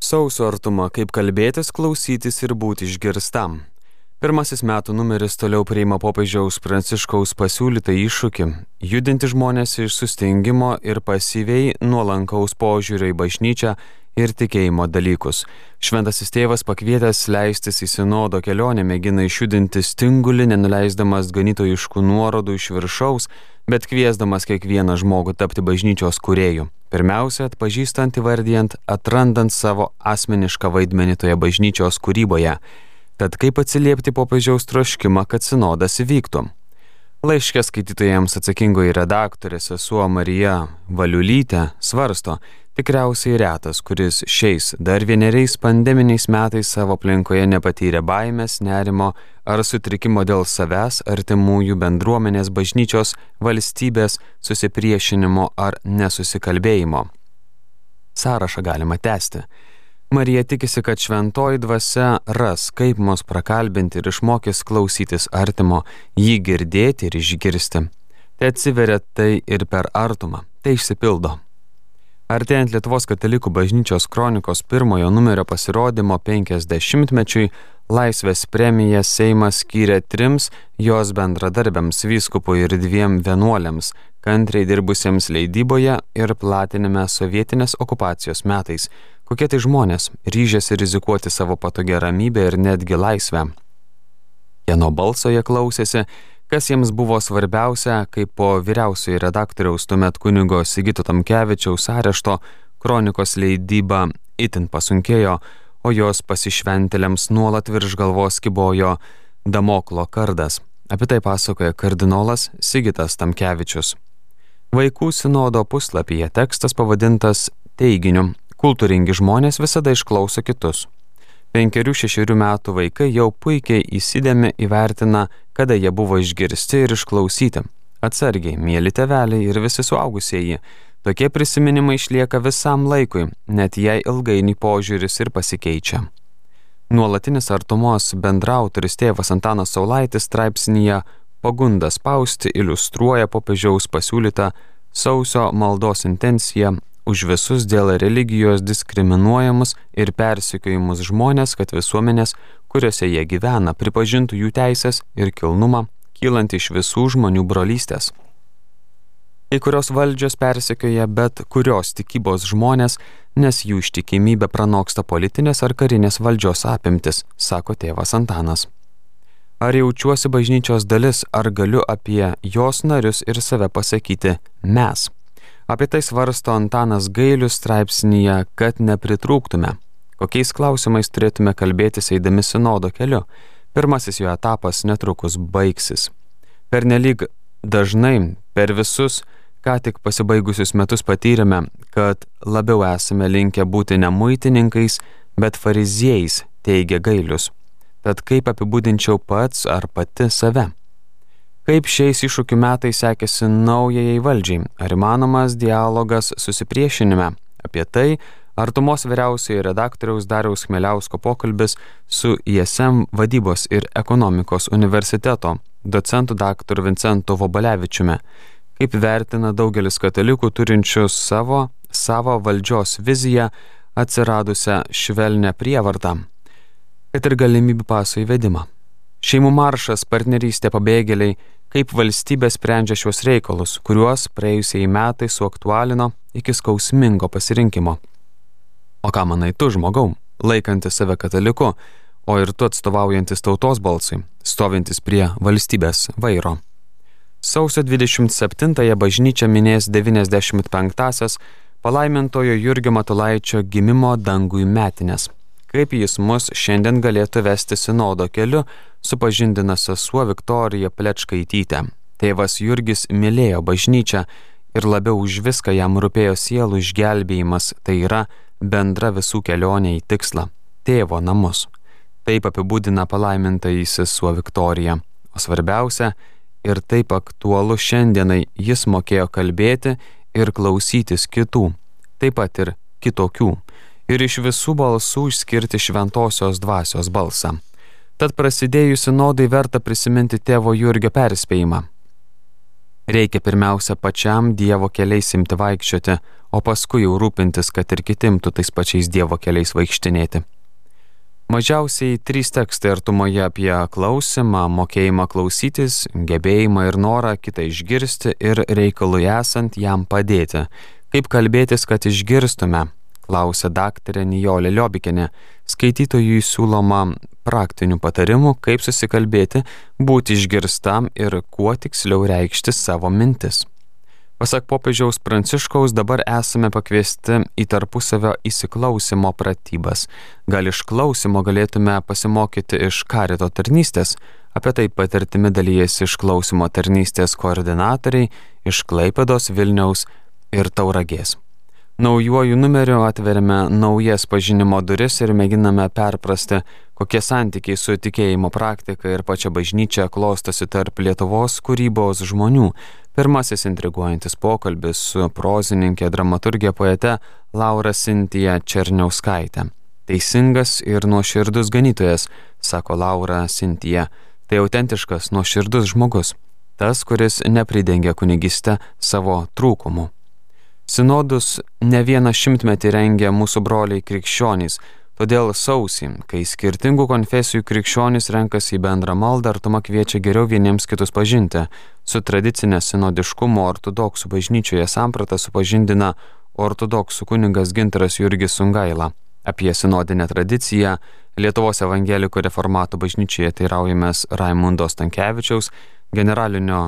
Sausio artuma - kaip kalbėtis, klausytis ir būti išgirstam. Pirmasis metų numeris toliau priima popiežiaus Pranciškaus pasiūlytą iššūkį - judinti žmonės iš sustingimo ir pasyviai nuolankaus požiūrio į bažnyčią ir tikėjimo dalykus. Šventasis tėvas pakvietęs leistis į sinodo kelionę mėgina išjudinti stingulį, nenuleisdamas ganytojiškų nuorodų iš viršaus, bet kviesdamas kiekvieną žmogų tapti bažnyčios kuriejų. Pirmiausia, atpažįstant įvardyjant, atrandant savo asmenišką vaidmenį toje bažnyčios kūryboje. Tad kaip atsiliepti popiežiaus troškimą, kad sinodas įvyktų? Laiškė skaitytojams atsakingoji redaktorė sesuo Marija Valiulytė svarsto, tikriausiai retas, kuris šiais dar vieneriais pandeminiais metais savo aplinkoje nepatyrė baimės, nerimo ar sutrikimo dėl savęs, artimųjų bendruomenės, bažnyčios, valstybės, susipriešinimo ar nesusikalbėjimo. Sąrašą galima tęsti. Marija tikisi, kad šventoji dvasia ras, kaip mus prakalbinti ir išmokys klausytis artimo, jį girdėti ir išgirsti. Tai atsiveria tai ir per artumą, tai išsipildo. Artėjant Lietuvos katalikų bažnyčios kronikos pirmojo numerio pasirodymo 50-mečiui, Laisvės premiją Seimas skyrė trims jos bendradarbiams vyskupui ir dviem vienuoliams, kantriai dirbusiems leidyboje ir platinime sovietinės okupacijos metais, Kokie tai žmonės, ryžėsi rizikuoti savo patogią ramybę ir netgi laisvę. Kieno balso jie klausėsi, kas jiems buvo svarbiausia, kai po vyriausiojo redaktoriaus tuomet kunigo Sigito Tamkevičiaus arešto kronikos leidyba itin pasunkėjo, o jos pasišventelėms nuolat virš galvos kibojo Damoklo kardas. Apie tai pasakoja kardinolas Sigitas Tamkevičius. Vaikų sinodo puslapyje tekstas pavadintas teiginiu Kultūringi žmonės visada išklauso kitus. Penkerių šešerių metų vaikai jau puikiai įsidėmi įvertina, kada jie buvo išgirsti ir išklausyti. Atsargiai, mėly teveliai ir visi suaugusieji, tokie prisiminimai išlieka visam laikui, net jei ilgainiui požiūris ir pasikeičia. Nuolatinis artumos bendrautoris tėvas Antanas Saulaitis straipsnėje Pagunda spausti iliustruoja popiežiaus pasiūlytą sausio maldos intenciją už visus dėl religijos diskriminuojamus ir persikiojimus žmonės, kad visuomenės, kuriuose jie gyvena, pripažintų jų teisės ir kilnumą, kylant iš visų žmonių brolystės. Kai kurios valdžios persekioja bet kurios tikybos žmonės, nes jų ištikimybė pranoksta politinės ar karinės valdžios apimtis, sako tėvas Antanas. Ar jaučiuosi bažnyčios dalis, ar galiu apie jos narius ir save pasakyti mes? Apie tai svarsto Antanas Gailius straipsnėje, kad nepritrūktume. Kokiais klausimais turėtume kalbėtis eidami sinodo keliu? Pirmasis jo etapas netrukus baigsis. Per nelik dažnai, per visus, ką tik pasibaigusius metus patyrėme, kad labiau esame linkę būti ne muitininkais, bet fariziejais, teigia Gailius. Tad kaip apibūdinčiau pats ar pati save? Kaip šiais iššūkių metais sekėsi naujajai valdžiai? Ar įmanomas dialogas susipriešinime? Apie tai Artumos vyriausiojo redaktoriaus Dariaus Kmeliausko pokalbis su ISM vadybos ir ekonomikos universiteto docentu dr. Vincentu Vobalevičiumi. Kaip vertina daugelis katalikų turinčius savo, savo valdžios viziją atsiradusią švelnę prievartą, kad ir galimybių paso įvedimą. Šeimų maršas, partnerystė, pabėgėliai kaip valstybė sprendžia šios reikalus, kuriuos praėjusiai metai suaktualino iki skausmingo pasirinkimo. O ką manai tu, žmogau, laikantis save kataliku, o ir tu atstovaujantis tautos balsui, stovintis prie valstybės vairo. Sausio 27-ąją bažnyčia minės 95-asias palaimintojo Jurgio Matulaičio gimimo dangui metinės kaip jis mus šiandien galėtų vesti sinodo keliu, supažindina sesuo Viktorija Plečkaitytė. Tėvas Jurgis mylėjo bažnyčią ir labiau už viską jam rūpėjo sielų išgelbėjimas, tai yra bendra visų kelionė į tikslą - tėvo namus. Taip apibūdina palaiminta į sesuo Viktorija. O svarbiausia, ir taip aktualu šiandienai jis mokėjo kalbėti ir klausytis kitų, taip pat ir kitokių ir iš visų balsų išskirti šventosios dvasios balsą. Tad prasidėjusi naudai verta prisiminti tėvo Jurgio perspėjimą. Reikia pirmiausia pačiam Dievo keliais imti vaikščioti, o paskui jau rūpintis, kad ir kitimtų tais pačiais Dievo keliais vaikštinėti. Mažiausiai trys tekstai artumoje apie klausimą, mokėjimą klausytis, gebėjimą ir norą kitą išgirsti ir reikalui esant jam padėti. Kaip kalbėtis, kad išgirstume, klausė daktarė Nijolė Liobikinė. Skaitytojui siūloma praktinių patarimų, kaip susikalbėti, būti išgirstam ir kuo tiksliau reikšti savo mintis. Pasak popiežiaus Pranciškaus dabar esame pakviesti į tarpusavio įsiklausimo pratybas. Gal iš klausimo galėtume pasimokyti iš karito tarnystės, apie tai patirtimi dalyjasi išklausimo tarnystės koordinatoriai iš Klaipedos, Vilniaus ir Tauragės. Naujuoju numeriu atveriame naujas pažinimo duris ir mėginame perprasti, kokie santykiai su tikėjimo praktika ir pačia bažnyčia klostosi tarp Lietuvos kūrybos žmonių. Pirmasis intriguojantis pokalbis su prozininkė, dramaturgė poete Laura Sintija Černiauskaitė. Teisingas ir nuoširdus ganytojas, sako Laura Sintija. Tai autentiškas, nuoširdus žmogus. Tas, kuris nepridengia kunigiste savo trūkumų. Sinodus ne vieną šimtmetį rengia mūsų broliai krikščionys, todėl sausį, kai skirtingų konfesijų krikščionys renkasi į bendrą maldą, artuma kviečia geriau vieniems kitus pažinti. Su tradicinė sinodiškumo ortodoksų bažnyčioje samprata supažindina ortodoksų kuningas Ginteras Jurgis Sungaila. Apie sinodinę tradiciją Lietuvos evangelikų reformatų bažnyčioje teiraujamės Raimundo Stankievičiaus, generalinio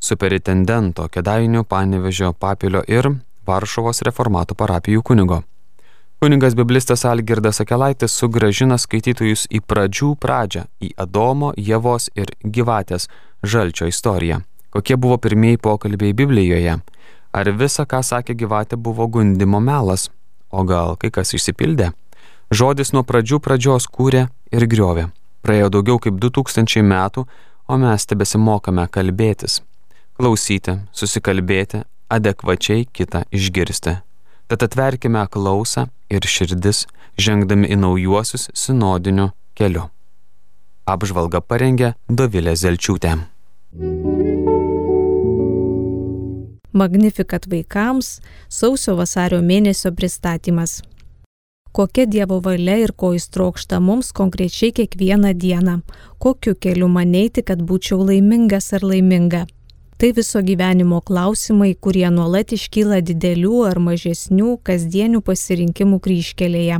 superintendento Kedainių, Panevežio, Papilio ir Varšuvos reformatų parapijų kunigo. Kuningas biblistas Algirdas Akelaitis sugražina skaitytojus į pradžių pradžią, į Adomo, Jėvos ir gyvatės žalčio istoriją. Kokie buvo pirmieji pokalbiai Biblijoje? Ar visa, ką sakė gyvatė, buvo gundimo melas? O gal kai kas išsipildė? Žodis nuo pradžių pradžios kūrė ir griovė. Praėjo daugiau kaip 2000 metų, o mes tebesimokame kalbėtis klausyti, susikalbėti, adekvačiai kitą išgirsti. Tad atverkime klausą ir širdis, žengdami į naujuosius sinodiniu keliu. Apžvalga parengė Dovilė Zelčiūtė. Magnifikat vaikams sausio vasario mėnesio pristatymas. Kokia Dievo valia ir ko jis trokšta mums konkrečiai kiekvieną dieną, kokiu keliu manėti, kad būčiau laimingas ar laiminga. Tai viso gyvenimo klausimai, kurie nuolat iškyla didelių ar mažesnių kasdienių pasirinkimų kryškelėje.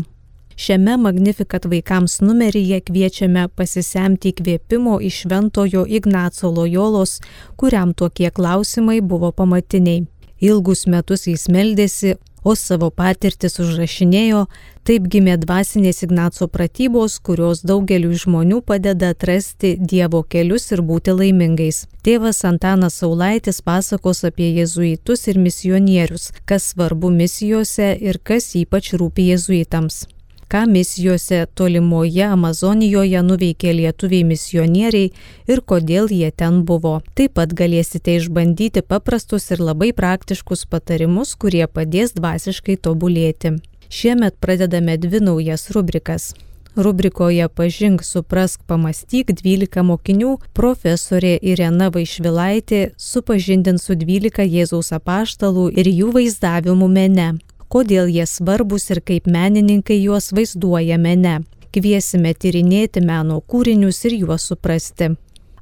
Šiame Magnifikat vaikams numeryje kviečiame pasisemti įkvėpimo iš Šventojo Ignaco Lojolos, kuriam tokie klausimai buvo pamatiniai. Ilgus metus jis meldėsi, o savo patirtis užrašinėjo, taip gimė dvasinės Ignaco pratybos, kurios daugeliu žmonių padeda atrasti Dievo kelius ir būti laimingais. Tėvas Antanas Saulaitis pasakos apie jezuitus ir misionierius, kas svarbu misijose ir kas ypač rūpi jezuitams ką misijose tolimoje Amazonijoje nuveikė lietuviai misionieriai ir kodėl jie ten buvo. Taip pat galėsite išbandyti paprastus ir labai praktiškus patarimus, kurie padės dvasiškai tobulėti. Šiemet pradedame dvi naujas rubrikas. Rubrikoje Pažink, suprask, pamastyk 12 mokinių profesorė Irena Vaišvilaitė supažindins su 12 Jėzaus apaštalų ir jų vaizdavimu mene kodėl jie svarbus ir kaip menininkai juos vaizduoja mene. Kviesime tyrinėti meno kūrinius ir juos suprasti.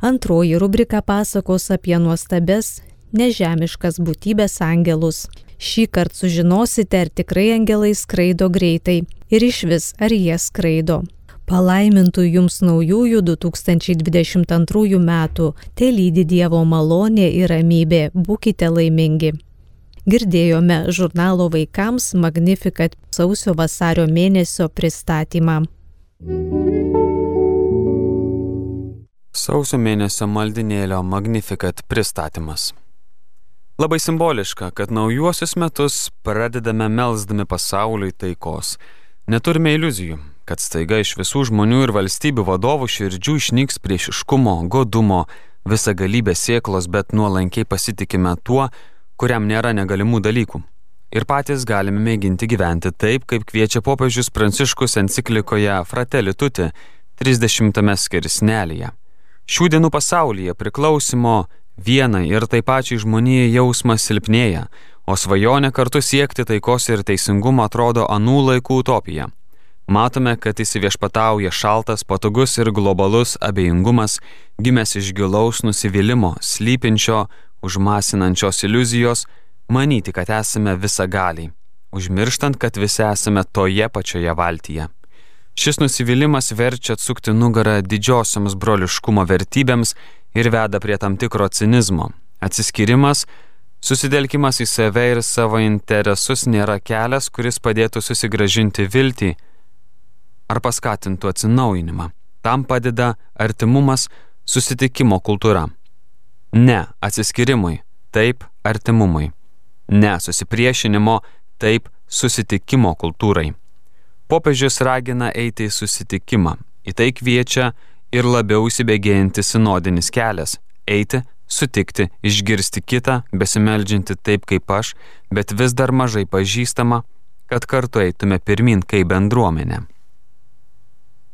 Antroji rubrika pasakos apie nuostabes, nežemiškas būtybės angelus. Šį kartą sužinosite, ar tikrai angelai skraido greitai ir iš vis ar jie skraido. Palaimintų jums naujųjų 2022 metų, te lydi Dievo malonė ir ramybė, būkite laimingi. Girdėjome žurnalo vaikams Magnificat sausio vasario mėnesio pristatymą. Sausio mėnesio maldinėlio Magnificat pristatymas. Labai simboliška, kad naujuosius metus pradedame melzdami pasauliui taikos. Neturime iliuzijų, kad staiga iš visų žmonių ir valstybių vadovų širdžių išnyks priešiškumo, godumo, visa galybė sėklos, bet nuolankiai pasitikime tuo, kuriam nėra negalimų dalykų. Ir patys galime mėginti gyventi taip, kaip kviečia popiežius Pranciškus enciklikoje Fratelli Tuti 30 skirsnelėje. Šių dienų pasaulyje priklausimo Vienai ir taip pačiai žmonijai jausmas silpnėja, o svajonė kartu siekti taikos ir teisingumo atrodo anų laikų utopija. Matome, kad įsiviešpatauja šaltas, patogus ir globalus abejingumas, gimęs iš gilaus nusivylimimo, slypinčio, užmasinančios iliuzijos, manyti, kad esame visagaliai, užmirštant, kad visi esame toje pačioje valtyje. Šis nusivylimas verčia atsukti nugarą didžiosiams broliškumo vertybėms ir veda prie tam tikro cinizmo. Atsiskirimas, susidelkimas į save ir savo interesus nėra kelias, kuris padėtų susigražinti viltį ar paskatintų atsinaujinimą. Tam padeda artimumas, susitikimo kultūra. Ne atsiskirimui, taip artimumui. Ne susipriešinimo, taip susitikimo kultūrai. Popiežius ragina eiti į susitikimą, į tai kviečia ir labiau įsibėgėjantis sinodinis kelias - eiti, sutikti, išgirsti kitą, besimeldžianti taip kaip aš, bet vis dar mažai pažįstama, kad kartu eitume pirmin kaip bendruomenė.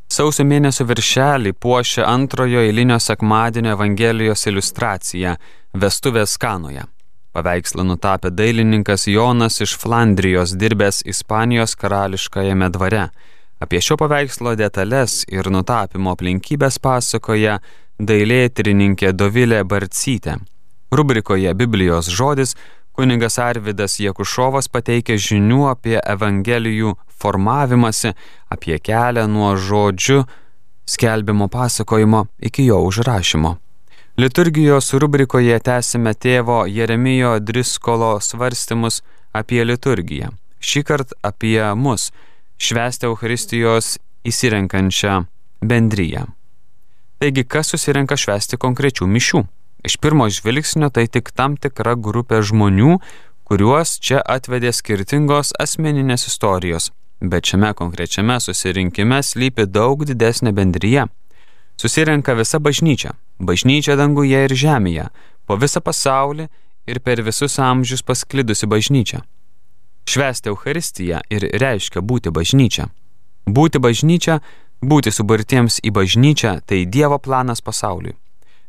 Sausio mėnesio viršelį puošia antrojo eilinio sekmadienio Evangelijos iliustracija - Vestuvės Kanoje. Paveikslą nutapė dailininkas Jonas iš Flandrijos dirbęs Ispanijos karališkajame dvare – Apie šio paveikslo detalės ir nutapimo aplinkybės pasakoja dailėtyrininkė Dovilė Barcytė. Rubrikoje Biblijos žodis kuningas Arvidas Jekušovas pateikia žinių apie Evangelijų formavimąsi, apie kelią nuo žodžių skelbimo pasakojimo iki jo užrašymo. Liturgijos rubrikoje tęsime tėvo Jeremijo Driskolo svarstymus apie liturgiją. Šį kartą apie mus švęsti Euharistijos įsirenkančią bendryją. Taigi, kas susirenka švęsti konkrečių mišių? Iš pirmo žvilgsnio tai tik tam tikra grupė žmonių, kuriuos čia atvedė skirtingos asmeninės istorijos, bet šiame konkrečiame susirinkime slypi daug didesnė bendryje. Susirenka visa bažnyčia, bažnyčia danguje ir žemėje, po visą pasaulį ir per visus amžius pasklidusi bažnyčia. Švesti Euharistiją ir reiškia būti bažnyčia. Būti bažnyčia, būti subartiems į bažnyčią - tai Dievo planas pasauliui.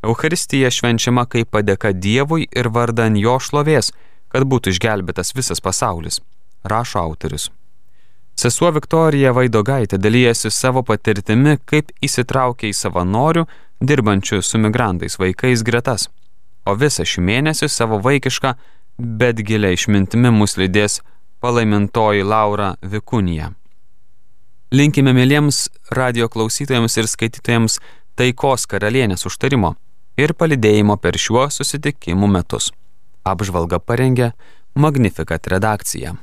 Euharistija švenčiama kaip padėka Dievui ir vardan jo šlovės, kad būtų išgelbėtas visas pasaulis, rašo autorius. Sesuo Viktorija Vaidogaitė dalyjasi savo patirtimi, kaip įsitraukia į savanorių, dirbančių su migrantais vaikais gretas, o visą šį mėnesį savo vaikišką, bet giliai išmintimi mus lydės palaimintoji Laura Vikunija. Linkime mėlyms radio klausytojams ir skaitytojams taikos karalienės užtarimo ir palidėjimo per šiuo susitikimų metus. Apžvalga parengė Magnificat redakcija.